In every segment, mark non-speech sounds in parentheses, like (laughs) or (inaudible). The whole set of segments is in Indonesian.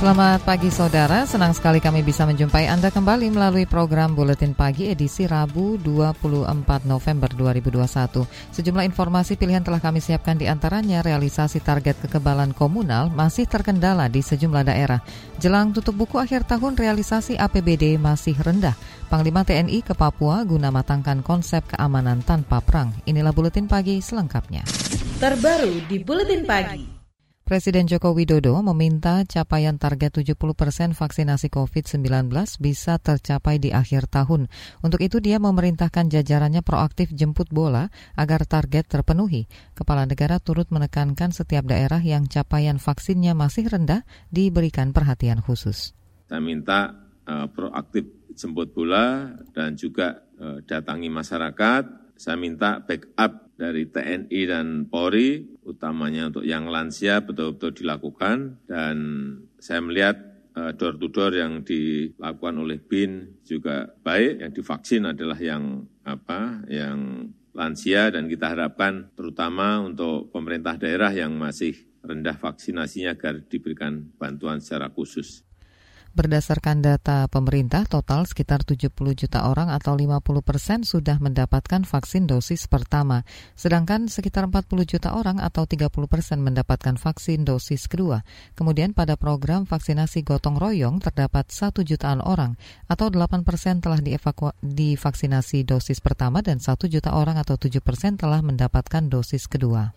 Selamat pagi saudara, senang sekali kami bisa menjumpai Anda kembali melalui program Buletin Pagi edisi Rabu 24 November 2021. Sejumlah informasi pilihan telah kami siapkan di antaranya realisasi target kekebalan komunal masih terkendala di sejumlah daerah. Jelang tutup buku akhir tahun realisasi APBD masih rendah. Panglima TNI ke Papua guna matangkan konsep keamanan tanpa perang. Inilah Buletin Pagi selengkapnya. Terbaru di Buletin Pagi. Presiden Joko Widodo meminta capaian target 70 persen vaksinasi COVID-19 bisa tercapai di akhir tahun. Untuk itu dia memerintahkan jajarannya proaktif jemput bola agar target terpenuhi. Kepala negara turut menekankan setiap daerah yang capaian vaksinnya masih rendah diberikan perhatian khusus. Saya minta uh, proaktif jemput bola dan juga uh, datangi masyarakat. Saya minta backup dari TNI dan Polri, utamanya untuk yang lansia betul-betul dilakukan. Dan saya melihat uh, door to door yang dilakukan oleh BIN juga baik. Yang divaksin adalah yang apa? Yang lansia dan kita harapkan terutama untuk pemerintah daerah yang masih rendah vaksinasinya agar diberikan bantuan secara khusus. Berdasarkan data pemerintah, total sekitar 70 juta orang atau 50 persen sudah mendapatkan vaksin dosis pertama, sedangkan sekitar 40 juta orang atau 30 persen mendapatkan vaksin dosis kedua. Kemudian pada program vaksinasi gotong royong terdapat 1 jutaan orang atau 8 persen telah divaksinasi dosis pertama dan 1 juta orang atau 7 persen telah mendapatkan dosis kedua.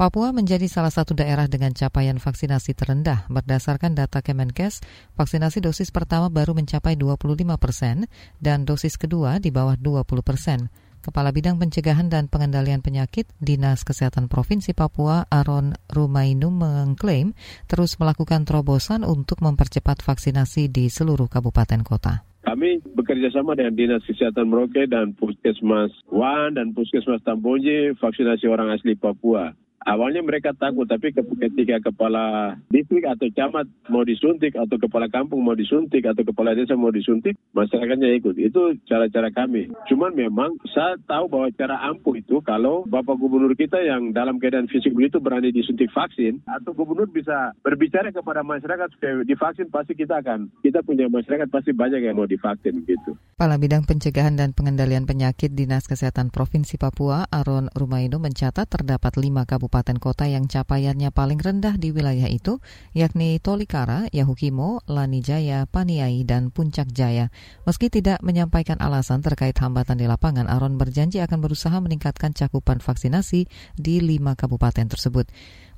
Papua menjadi salah satu daerah dengan capaian vaksinasi terendah. Berdasarkan data Kemenkes, vaksinasi dosis pertama baru mencapai 25 persen dan dosis kedua di bawah 20 persen. Kepala Bidang Pencegahan dan Pengendalian Penyakit Dinas Kesehatan Provinsi Papua Aron Rumainu mengklaim terus melakukan terobosan untuk mempercepat vaksinasi di seluruh kabupaten kota. Kami bekerja sama dengan Dinas Kesehatan Merauke dan Puskesmas Wan dan Puskesmas Tambonje vaksinasi orang asli Papua. Awalnya mereka takut, tapi ketika kepala distrik atau camat mau disuntik, atau kepala kampung mau disuntik, atau kepala desa mau disuntik, masyarakatnya ikut. Itu cara-cara kami. Cuman memang saya tahu bahwa cara ampuh itu kalau Bapak Gubernur kita yang dalam keadaan fisik begitu berani disuntik vaksin, atau Gubernur bisa berbicara kepada masyarakat supaya divaksin, pasti kita akan, kita punya masyarakat pasti banyak yang mau divaksin gitu. Kepala Bidang Pencegahan dan Pengendalian Penyakit Dinas Kesehatan Provinsi Papua, Aron Rumaino mencatat terdapat lima kabupaten kabupaten kota yang capaiannya paling rendah di wilayah itu, yakni Tolikara, Yahukimo, Lanijaya, Paniai, dan Puncak Jaya. Meski tidak menyampaikan alasan terkait hambatan di lapangan, Aron berjanji akan berusaha meningkatkan cakupan vaksinasi di lima kabupaten tersebut.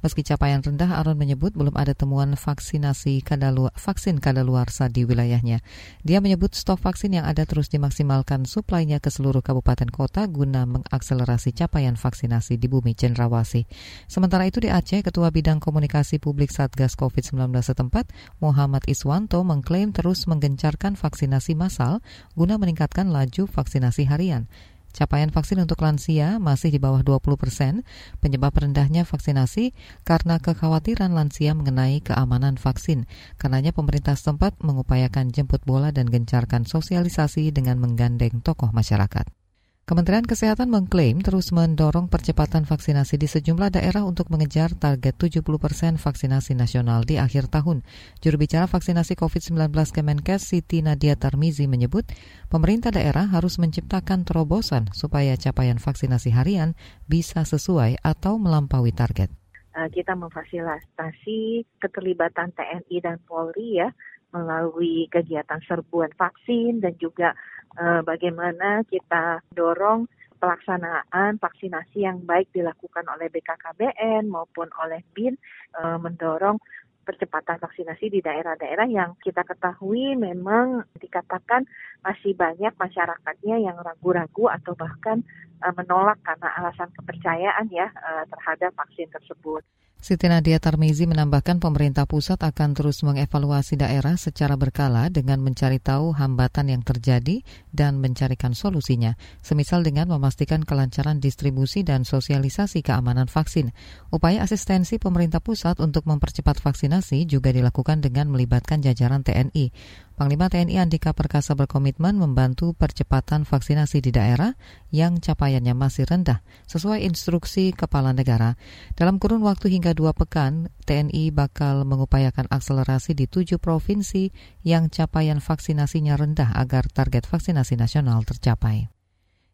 Meski capaian rendah, Aron menyebut belum ada temuan vaksinasi kadalu vaksin kadaluarsa di wilayahnya. Dia menyebut stok vaksin yang ada terus dimaksimalkan suplainya ke seluruh kabupaten kota guna mengakselerasi capaian vaksinasi di bumi cendrawasih. Sementara itu di Aceh, Ketua Bidang Komunikasi Publik Satgas COVID-19 setempat, Muhammad Iswanto mengklaim terus menggencarkan vaksinasi massal guna meningkatkan laju vaksinasi harian. Capaian vaksin untuk lansia masih di bawah 20 persen. Penyebab rendahnya vaksinasi karena kekhawatiran lansia mengenai keamanan vaksin. Karenanya pemerintah setempat mengupayakan jemput bola dan gencarkan sosialisasi dengan menggandeng tokoh masyarakat. Kementerian Kesehatan mengklaim terus mendorong percepatan vaksinasi di sejumlah daerah untuk mengejar target 70 persen vaksinasi nasional di akhir tahun. Juru bicara vaksinasi COVID-19 Kemenkes Siti Nadia Tarmizi menyebut, pemerintah daerah harus menciptakan terobosan supaya capaian vaksinasi harian bisa sesuai atau melampaui target. Eh, kita memfasilitasi keterlibatan TNI dan Polri ya melalui kegiatan serbuan vaksin dan juga uh, bagaimana kita dorong pelaksanaan vaksinasi yang baik dilakukan oleh BKKBN maupun oleh BIN uh, mendorong percepatan vaksinasi di daerah-daerah yang kita ketahui memang dikatakan masih banyak masyarakatnya yang ragu-ragu atau bahkan uh, menolak karena alasan kepercayaan ya terhadap vaksin tersebut. Siti Nadia Tarmizi menambahkan pemerintah pusat akan terus mengevaluasi daerah secara berkala dengan mencari tahu hambatan yang terjadi dan mencarikan solusinya, semisal dengan memastikan kelancaran distribusi dan sosialisasi keamanan vaksin. Upaya asistensi pemerintah pusat untuk mempercepat vaksinasi juga dilakukan dengan melibatkan jajaran TNI. Panglima TNI Andika Perkasa berkomitmen membantu percepatan vaksinasi di daerah yang capaiannya masih rendah, sesuai instruksi Kepala Negara. Dalam kurun waktu hingga dua pekan, TNI bakal mengupayakan akselerasi di tujuh provinsi yang capaian vaksinasinya rendah agar target vaksinasi nasional tercapai.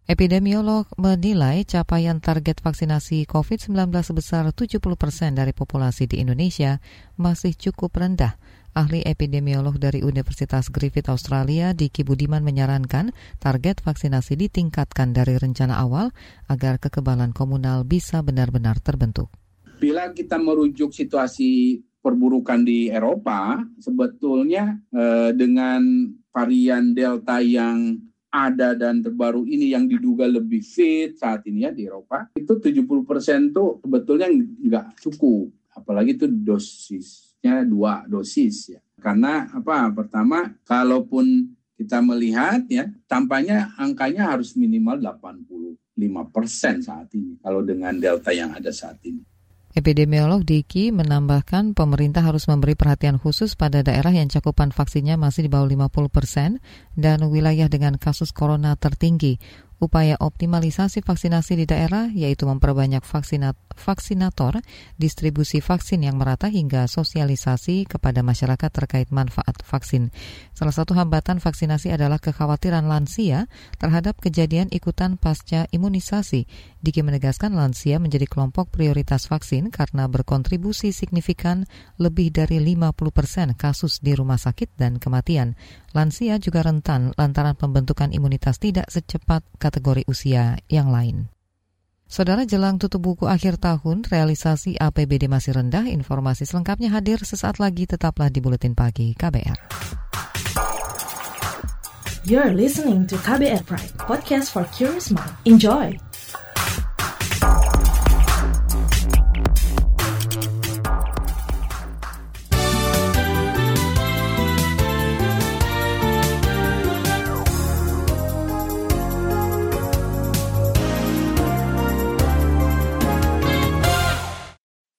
Epidemiolog menilai capaian target vaksinasi COVID-19 sebesar 70 persen dari populasi di Indonesia masih cukup rendah Ahli epidemiolog dari Universitas Griffith Australia, Diki Budiman menyarankan target vaksinasi ditingkatkan dari rencana awal agar kekebalan komunal bisa benar-benar terbentuk. Bila kita merujuk situasi perburukan di Eropa, sebetulnya eh, dengan varian Delta yang ada dan terbaru ini yang diduga lebih fit saat ini ya di Eropa, itu 70% tuh sebetulnya nggak cukup. Apalagi itu dosis dosisnya dua dosis ya. Karena apa? Pertama, kalaupun kita melihat ya, tampaknya angkanya harus minimal 85 persen saat ini kalau dengan delta yang ada saat ini. Epidemiolog Diki menambahkan pemerintah harus memberi perhatian khusus pada daerah yang cakupan vaksinnya masih di bawah 50 persen dan wilayah dengan kasus corona tertinggi upaya optimalisasi vaksinasi di daerah yaitu memperbanyak vaksinat, vaksinator, distribusi vaksin yang merata hingga sosialisasi kepada masyarakat terkait manfaat vaksin. Salah satu hambatan vaksinasi adalah kekhawatiran lansia terhadap kejadian ikutan pasca imunisasi. Diki menegaskan lansia menjadi kelompok prioritas vaksin karena berkontribusi signifikan lebih dari 50 persen kasus di rumah sakit dan kematian. Lansia juga rentan lantaran pembentukan imunitas tidak secepat kategori usia yang lain. Saudara jelang tutup buku akhir tahun, realisasi APBD masih rendah. Informasi selengkapnya hadir sesaat lagi, tetaplah di Buletin Pagi KBR. You're listening to KBR Pride, podcast for curious mind. Enjoy!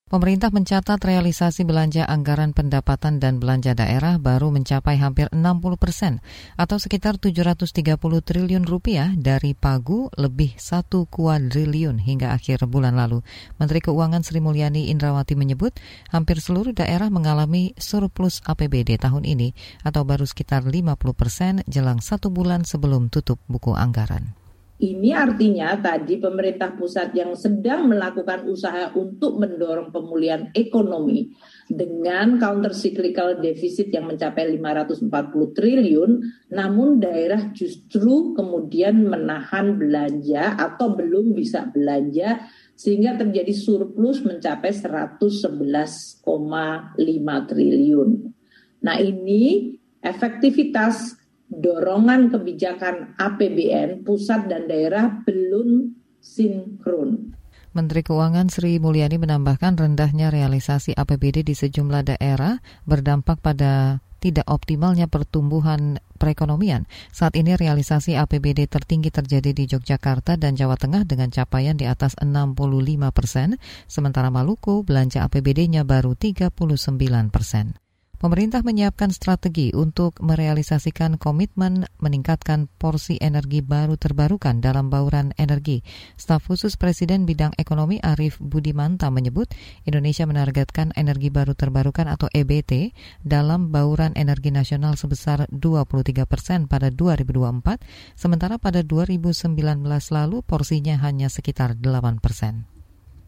Pemerintah mencatat realisasi belanja anggaran pendapatan dan belanja daerah baru mencapai hampir 60 persen atau sekitar 730 triliun rupiah dari pagu lebih satu kuadriliun hingga akhir bulan lalu. Menteri Keuangan Sri Mulyani Indrawati menyebut hampir seluruh daerah mengalami surplus APBD tahun ini atau baru sekitar 50 persen jelang satu bulan sebelum tutup buku anggaran. Ini artinya tadi pemerintah pusat yang sedang melakukan usaha untuk mendorong pemulihan ekonomi dengan counter cyclical deficit yang mencapai 540 triliun, namun daerah justru kemudian menahan belanja atau belum bisa belanja sehingga terjadi surplus mencapai 111,5 triliun. Nah, ini efektivitas dorongan kebijakan APBN pusat dan daerah belum sinkron. Menteri Keuangan Sri Mulyani menambahkan rendahnya realisasi APBD di sejumlah daerah berdampak pada tidak optimalnya pertumbuhan perekonomian. Saat ini realisasi APBD tertinggi terjadi di Yogyakarta dan Jawa Tengah dengan capaian di atas 65 persen, sementara Maluku belanja APBD-nya baru 39 persen. Pemerintah menyiapkan strategi untuk merealisasikan komitmen meningkatkan porsi energi baru terbarukan dalam bauran energi. Staf khusus Presiden bidang ekonomi Arif Budimanta menyebut Indonesia menargetkan energi baru terbarukan atau EBT dalam bauran energi nasional sebesar 23 persen pada 2024, sementara pada 2019 lalu porsinya hanya sekitar 8 persen.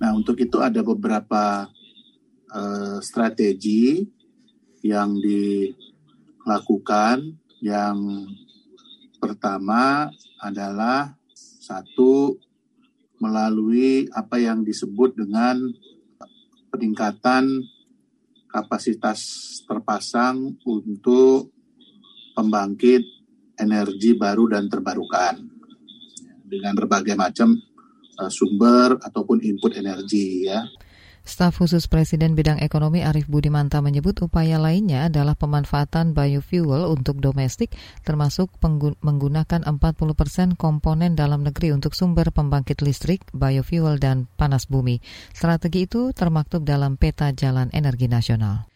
Nah, untuk itu ada beberapa uh, strategi yang dilakukan yang pertama adalah satu melalui apa yang disebut dengan peningkatan kapasitas terpasang untuk pembangkit energi baru dan terbarukan dengan berbagai macam uh, sumber ataupun input energi ya. Staf khusus Presiden bidang ekonomi Arif Budimanta menyebut upaya lainnya adalah pemanfaatan biofuel untuk domestik termasuk menggunakan 40 persen komponen dalam negeri untuk sumber pembangkit listrik, biofuel, dan panas bumi. Strategi itu termaktub dalam peta jalan energi nasional.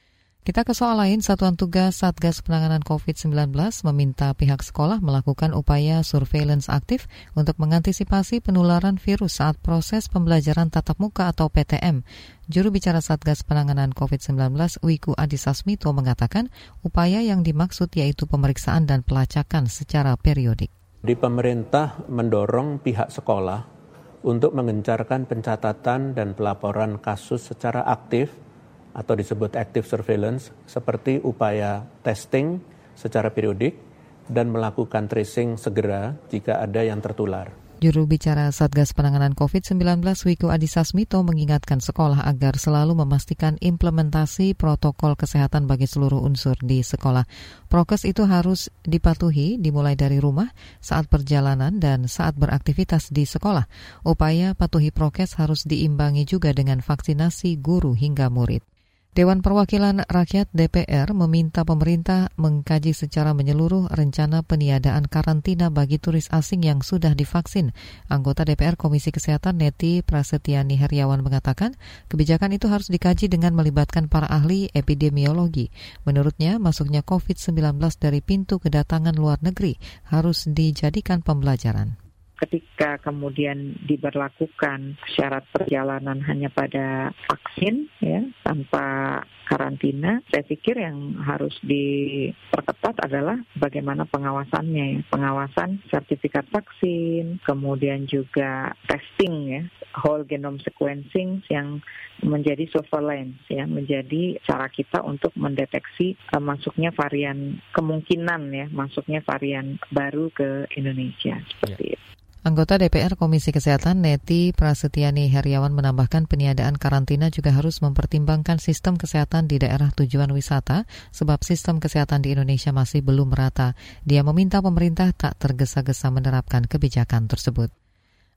Kita ke soal lain, Satuan Tugas Satgas Penanganan COVID-19 meminta pihak sekolah melakukan upaya surveillance aktif untuk mengantisipasi penularan virus saat proses pembelajaran tatap muka atau PTM. Juru bicara Satgas Penanganan COVID-19 Wiku Adisasmito mengatakan upaya yang dimaksud yaitu pemeriksaan dan pelacakan secara periodik. Di pemerintah mendorong pihak sekolah untuk mengencarkan pencatatan dan pelaporan kasus secara aktif atau disebut active surveillance seperti upaya testing secara periodik dan melakukan tracing segera jika ada yang tertular. Juru bicara Satgas Penanganan COVID-19 Wiku Adisasmito mengingatkan sekolah agar selalu memastikan implementasi protokol kesehatan bagi seluruh unsur di sekolah. Prokes itu harus dipatuhi dimulai dari rumah, saat perjalanan, dan saat beraktivitas di sekolah. Upaya patuhi prokes harus diimbangi juga dengan vaksinasi guru hingga murid. Dewan Perwakilan Rakyat DPR meminta pemerintah mengkaji secara menyeluruh rencana peniadaan karantina bagi turis asing yang sudah divaksin. Anggota DPR Komisi Kesehatan Neti Prasetyani Heriawan mengatakan kebijakan itu harus dikaji dengan melibatkan para ahli epidemiologi. Menurutnya, masuknya COVID-19 dari pintu kedatangan luar negeri harus dijadikan pembelajaran ketika kemudian diberlakukan syarat perjalanan hanya pada vaksin ya tanpa karantina, saya pikir yang harus diperketat adalah bagaimana pengawasannya ya. Pengawasan sertifikat vaksin, kemudian juga testing ya, whole genome sequencing yang menjadi surveillance ya, menjadi cara kita untuk mendeteksi uh, masuknya varian kemungkinan ya, masuknya varian baru ke Indonesia seperti ya. itu. Anggota DPR Komisi Kesehatan Neti Prasetyani Heriawan menambahkan peniadaan karantina juga harus mempertimbangkan sistem kesehatan di daerah tujuan wisata sebab sistem kesehatan di Indonesia masih belum merata. Dia meminta pemerintah tak tergesa-gesa menerapkan kebijakan tersebut.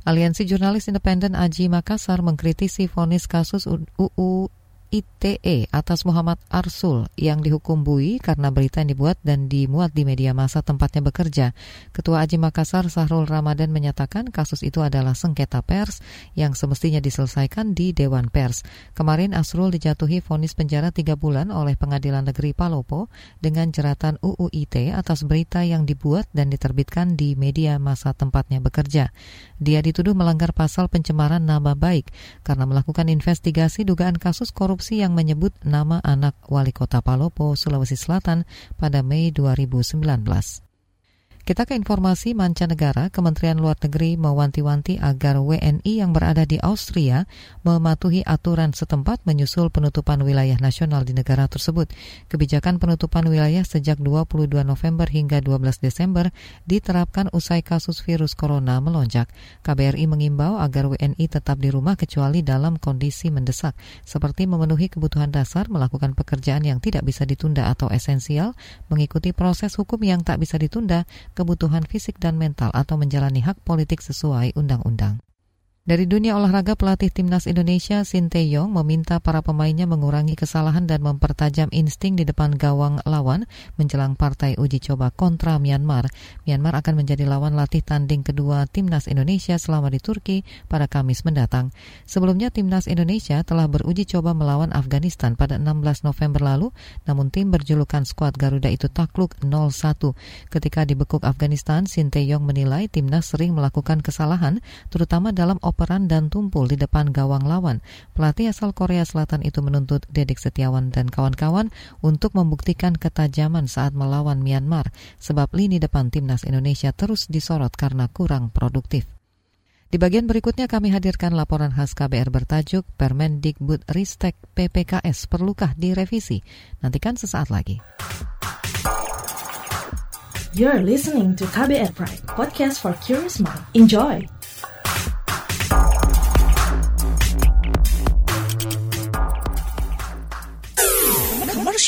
Aliansi Jurnalis Independen Aji Makassar mengkritisi vonis kasus UU ITE atas Muhammad Arsul yang dihukum bui karena berita yang dibuat dan dimuat di media massa tempatnya bekerja. Ketua Aji Makassar Sahrul Ramadan menyatakan kasus itu adalah sengketa pers yang semestinya diselesaikan di Dewan Pers. Kemarin Asrul dijatuhi vonis penjara tiga bulan oleh Pengadilan Negeri Palopo dengan jeratan UU ITE atas berita yang dibuat dan diterbitkan di media massa tempatnya bekerja. Dia dituduh melanggar pasal pencemaran nama baik karena melakukan investigasi dugaan kasus korupsi korupsi yang menyebut nama anak wali kota Palopo, Sulawesi Selatan pada Mei 2019. Kita ke informasi mancanegara, Kementerian Luar Negeri mewanti-wanti agar WNI yang berada di Austria mematuhi aturan setempat menyusul penutupan wilayah nasional di negara tersebut. Kebijakan penutupan wilayah sejak 22 November hingga 12 Desember diterapkan usai kasus virus corona melonjak. KBRI mengimbau agar WNI tetap di rumah kecuali dalam kondisi mendesak, seperti memenuhi kebutuhan dasar, melakukan pekerjaan yang tidak bisa ditunda atau esensial, mengikuti proses hukum yang tak bisa ditunda, kebutuhan fisik dan mental atau menjalani hak politik sesuai undang-undang. Dari dunia olahraga, pelatih timnas Indonesia Sinteyong meminta para pemainnya mengurangi kesalahan dan mempertajam insting di depan gawang lawan menjelang partai uji coba kontra Myanmar. Myanmar akan menjadi lawan latih tanding kedua timnas Indonesia selama di Turki pada Kamis mendatang. Sebelumnya timnas Indonesia telah beruji coba melawan Afghanistan pada 16 November lalu, namun tim berjulukan skuad Garuda itu takluk 0-1. Ketika dibekuk Afghanistan, Sinteyong menilai timnas sering melakukan kesalahan, terutama dalam operan dan tumpul di depan gawang lawan. Pelatih asal Korea Selatan itu menuntut Dedik Setiawan dan kawan-kawan untuk membuktikan ketajaman saat melawan Myanmar, sebab lini depan timnas Indonesia terus disorot karena kurang produktif. Di bagian berikutnya kami hadirkan laporan khas KBR bertajuk Permendikbud Ristek PPKS perlukah direvisi? Nantikan sesaat lagi. You're listening to KBR Pride, podcast for curious mind. Enjoy!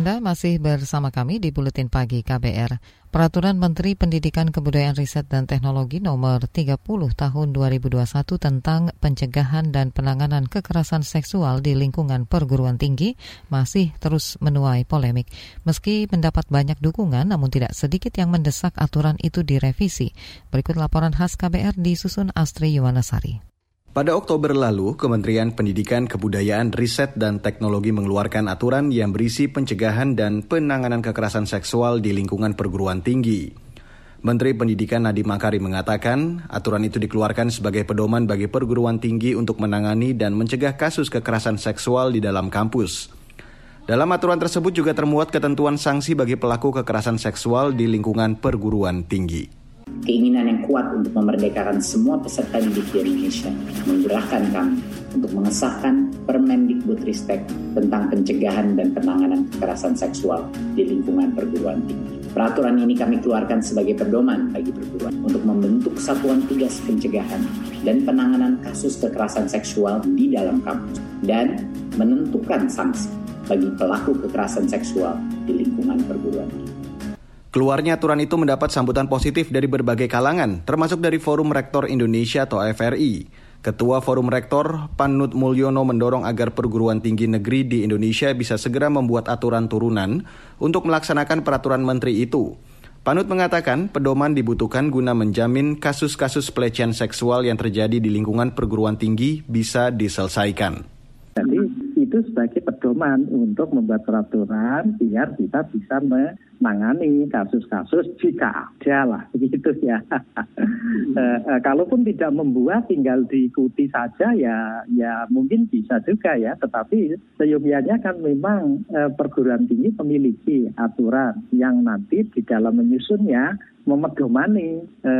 Anda masih bersama kami di Buletin Pagi KBR. Peraturan Menteri Pendidikan Kebudayaan Riset dan Teknologi nomor 30 tahun 2021 tentang pencegahan dan penanganan kekerasan seksual di lingkungan perguruan tinggi masih terus menuai polemik. Meski mendapat banyak dukungan, namun tidak sedikit yang mendesak aturan itu direvisi. Berikut laporan khas KBR disusun Astri Yuwanasari. Pada Oktober lalu, Kementerian Pendidikan, Kebudayaan, Riset, dan Teknologi mengeluarkan aturan yang berisi pencegahan dan penanganan kekerasan seksual di lingkungan perguruan tinggi. Menteri Pendidikan Nadiem Makarim mengatakan, aturan itu dikeluarkan sebagai pedoman bagi perguruan tinggi untuk menangani dan mencegah kasus kekerasan seksual di dalam kampus. Dalam aturan tersebut juga termuat ketentuan sanksi bagi pelaku kekerasan seksual di lingkungan perguruan tinggi keinginan yang kuat untuk memerdekakan semua peserta didik di Indonesia menggerakkan kami untuk mengesahkan Permendikbudristek tentang pencegahan dan penanganan kekerasan seksual di lingkungan perguruan tinggi. Peraturan ini kami keluarkan sebagai pedoman bagi perguruan untuk membentuk satuan tugas pencegahan dan penanganan kasus kekerasan seksual di dalam kampus dan menentukan sanksi bagi pelaku kekerasan seksual di lingkungan perguruan tinggi. Keluarnya aturan itu mendapat sambutan positif dari berbagai kalangan, termasuk dari Forum Rektor Indonesia atau FRI. Ketua Forum Rektor, Panut Mulyono mendorong agar perguruan tinggi negeri di Indonesia bisa segera membuat aturan turunan untuk melaksanakan peraturan menteri itu. Panut mengatakan pedoman dibutuhkan guna menjamin kasus-kasus pelecehan seksual yang terjadi di lingkungan perguruan tinggi bisa diselesaikan. Itu sebagai pedoman untuk membuat peraturan biar kita bisa menangani kasus-kasus jika ada lah begitu (laughs) ya. e, e, kalaupun tidak membuat tinggal diikuti saja ya ya mungkin bisa juga ya. Tetapi seyogianya kan memang e, perguruan tinggi memiliki aturan yang nanti di dalam menyusunnya memedomani e,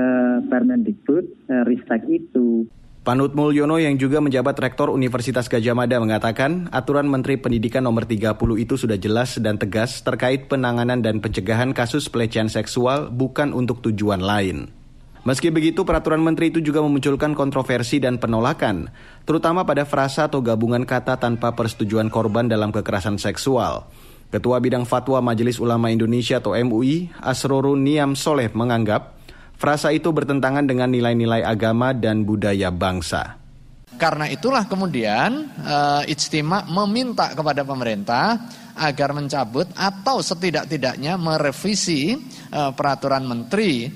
Permendikbud e, Ristek itu. Panut Mulyono yang juga menjabat Rektor Universitas Gajah Mada mengatakan aturan Menteri Pendidikan nomor 30 itu sudah jelas dan tegas terkait penanganan dan pencegahan kasus pelecehan seksual bukan untuk tujuan lain. Meski begitu, peraturan menteri itu juga memunculkan kontroversi dan penolakan, terutama pada frasa atau gabungan kata tanpa persetujuan korban dalam kekerasan seksual. Ketua Bidang Fatwa Majelis Ulama Indonesia atau MUI, Asrorun Niam Soleh menganggap Frasa itu bertentangan dengan nilai-nilai agama dan budaya bangsa. Karena itulah kemudian uh, Ijtima meminta kepada pemerintah agar mencabut atau setidak-tidaknya merevisi uh, peraturan menteri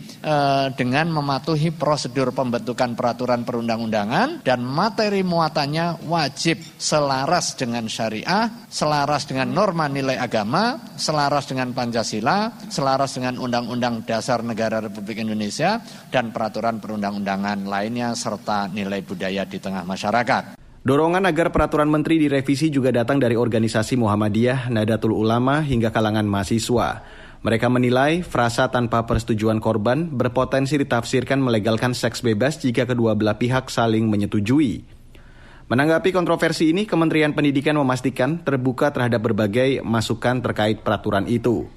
dengan mematuhi prosedur pembentukan peraturan perundang-undangan dan materi muatannya wajib selaras dengan syariah, selaras dengan norma nilai agama, selaras dengan Pancasila, selaras dengan Undang-Undang Dasar Negara Republik Indonesia dan peraturan perundang-undangan lainnya serta nilai budaya di tengah masyarakat. Dorongan agar peraturan menteri direvisi juga datang dari organisasi Muhammadiyah, Nadatul Ulama, hingga kalangan mahasiswa. Mereka menilai frasa tanpa persetujuan korban berpotensi ditafsirkan melegalkan seks bebas jika kedua belah pihak saling menyetujui. Menanggapi kontroversi ini, Kementerian Pendidikan memastikan terbuka terhadap berbagai masukan terkait peraturan itu.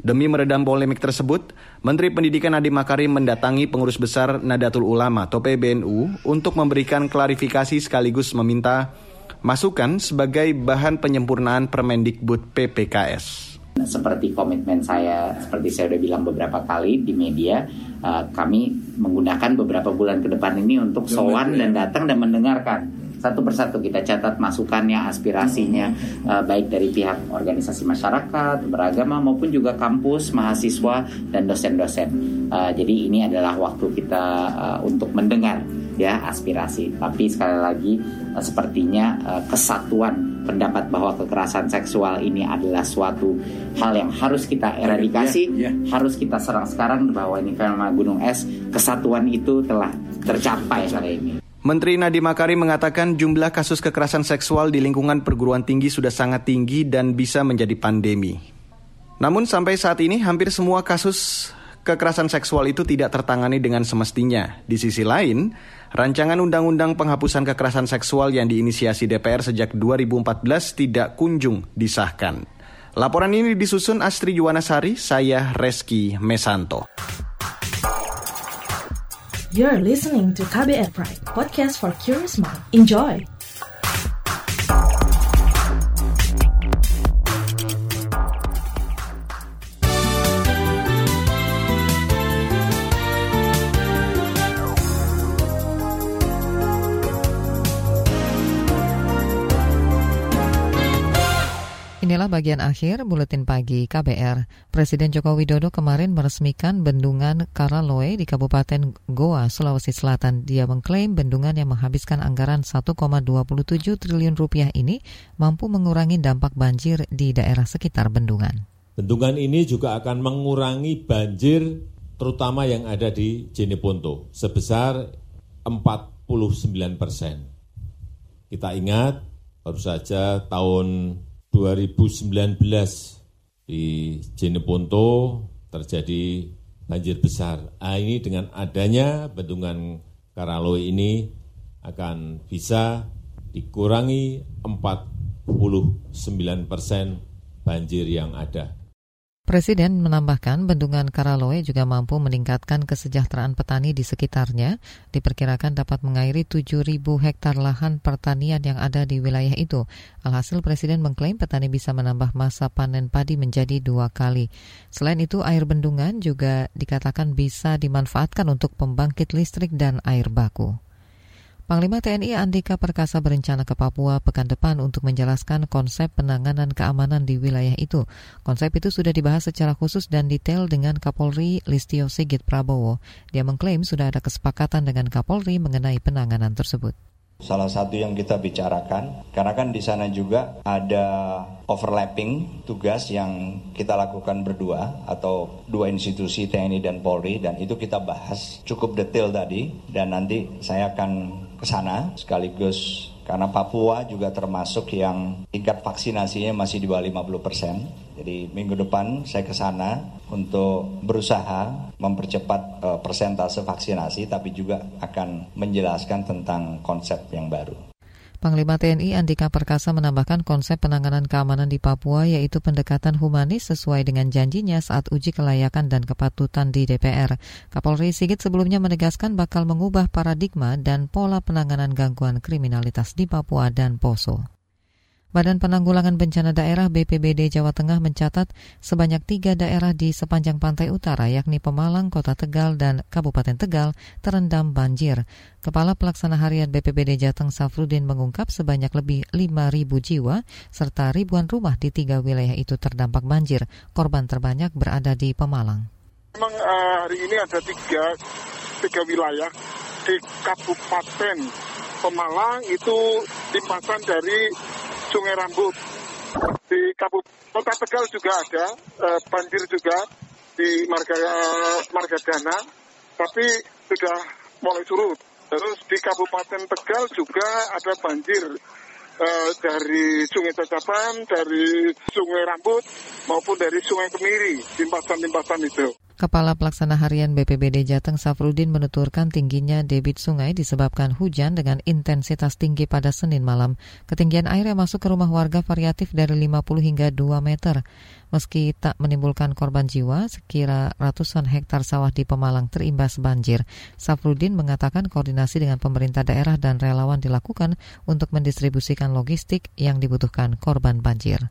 Demi meredam polemik tersebut, Menteri Pendidikan Nadiem Makarim mendatangi pengurus besar Nadatul Ulama atau PBNU untuk memberikan klarifikasi sekaligus meminta masukan sebagai bahan penyempurnaan Permendikbud PPKS. Seperti komitmen saya, seperti saya sudah bilang beberapa kali di media, uh, kami menggunakan beberapa bulan ke depan ini untuk sowan dan datang dan mendengarkan satu persatu kita catat masukannya, aspirasinya, uh, baik dari pihak organisasi masyarakat, beragama maupun juga kampus, mahasiswa dan dosen-dosen. Uh, jadi ini adalah waktu kita uh, untuk mendengar ya aspirasi. Tapi sekali lagi uh, sepertinya uh, kesatuan pendapat bahwa kekerasan seksual ini adalah suatu hal yang harus kita eradikasi, ya, ya. harus kita serang sekarang bahwa ini fenomena gunung es, kesatuan itu telah tercapai hari ini. Menteri Nadiem Makarim mengatakan jumlah kasus kekerasan seksual di lingkungan perguruan tinggi sudah sangat tinggi dan bisa menjadi pandemi. Namun sampai saat ini hampir semua kasus kekerasan seksual itu tidak tertangani dengan semestinya. Di sisi lain, rancangan undang-undang penghapusan kekerasan seksual yang diinisiasi DPR sejak 2014 tidak kunjung disahkan. Laporan ini disusun Astri Yuwanasari, saya Reski Mesanto. You're listening to KBR Pride, podcast for curious mind. Enjoy! Inilah bagian akhir buletin pagi KBR. Presiden Joko Widodo kemarin meresmikan bendungan Karaloe di Kabupaten Goa, Sulawesi Selatan. Dia mengklaim bendungan yang menghabiskan anggaran 1,27 triliun rupiah ini mampu mengurangi dampak banjir di daerah sekitar bendungan. Bendungan ini juga akan mengurangi banjir terutama yang ada di Jeneponto sebesar 49 persen. Kita ingat baru saja tahun 2019 di Jeneponto terjadi banjir besar. Ah, ini dengan adanya bendungan Karaloe ini akan bisa dikurangi 49 persen banjir yang ada. Presiden menambahkan bendungan Karaloe juga mampu meningkatkan kesejahteraan petani di sekitarnya. Diperkirakan dapat mengairi 7.000 hektar lahan pertanian yang ada di wilayah itu. Alhasil Presiden mengklaim petani bisa menambah masa panen padi menjadi dua kali. Selain itu, air bendungan juga dikatakan bisa dimanfaatkan untuk pembangkit listrik dan air baku. Panglima TNI Andika Perkasa berencana ke Papua pekan depan untuk menjelaskan konsep penanganan keamanan di wilayah itu. Konsep itu sudah dibahas secara khusus dan detail dengan Kapolri Listio Sigit Prabowo. Dia mengklaim sudah ada kesepakatan dengan Kapolri mengenai penanganan tersebut. Salah satu yang kita bicarakan, karena kan di sana juga ada overlapping tugas yang kita lakukan berdua atau dua institusi TNI dan Polri dan itu kita bahas cukup detail tadi dan nanti saya akan ke sana sekaligus karena Papua juga termasuk yang tingkat vaksinasinya masih di bawah 50 persen. Jadi minggu depan saya ke sana untuk berusaha mempercepat uh, persentase vaksinasi, tapi juga akan menjelaskan tentang konsep yang baru. Panglima TNI Andika Perkasa menambahkan konsep penanganan keamanan di Papua yaitu pendekatan humanis sesuai dengan janjinya saat uji kelayakan dan kepatutan di DPR. Kapolri Sigit sebelumnya menegaskan bakal mengubah paradigma dan pola penanganan gangguan kriminalitas di Papua dan Poso. Badan Penanggulangan Bencana Daerah BPBD Jawa Tengah mencatat sebanyak tiga daerah di sepanjang pantai utara yakni Pemalang, Kota Tegal, dan Kabupaten Tegal terendam banjir. Kepala Pelaksana Harian BPBD Jateng Safrudin mengungkap sebanyak lebih 5.000 jiwa serta ribuan rumah di tiga wilayah itu terdampak banjir. Korban terbanyak berada di Pemalang. Memang uh, hari ini ada tiga, tiga wilayah di Kabupaten Pemalang itu limpasan dari Sungai Rambut. Di Kabupaten Kota Tegal juga ada uh, banjir juga di Marga Marga Dana, tapi sudah mulai surut. Terus di Kabupaten Tegal juga ada banjir uh, dari Sungai Cacapan, dari Sungai Rambut maupun dari Sungai Kemiri, limpasan-limpasan itu. Kepala Pelaksana Harian BPBD Jateng Safrudin menuturkan tingginya debit sungai disebabkan hujan dengan intensitas tinggi pada Senin malam. Ketinggian air yang masuk ke rumah warga variatif dari 50 hingga 2 meter. Meski tak menimbulkan korban jiwa, sekira ratusan hektar sawah di Pemalang terimbas banjir. Safrudin mengatakan koordinasi dengan pemerintah daerah dan relawan dilakukan untuk mendistribusikan logistik yang dibutuhkan korban banjir.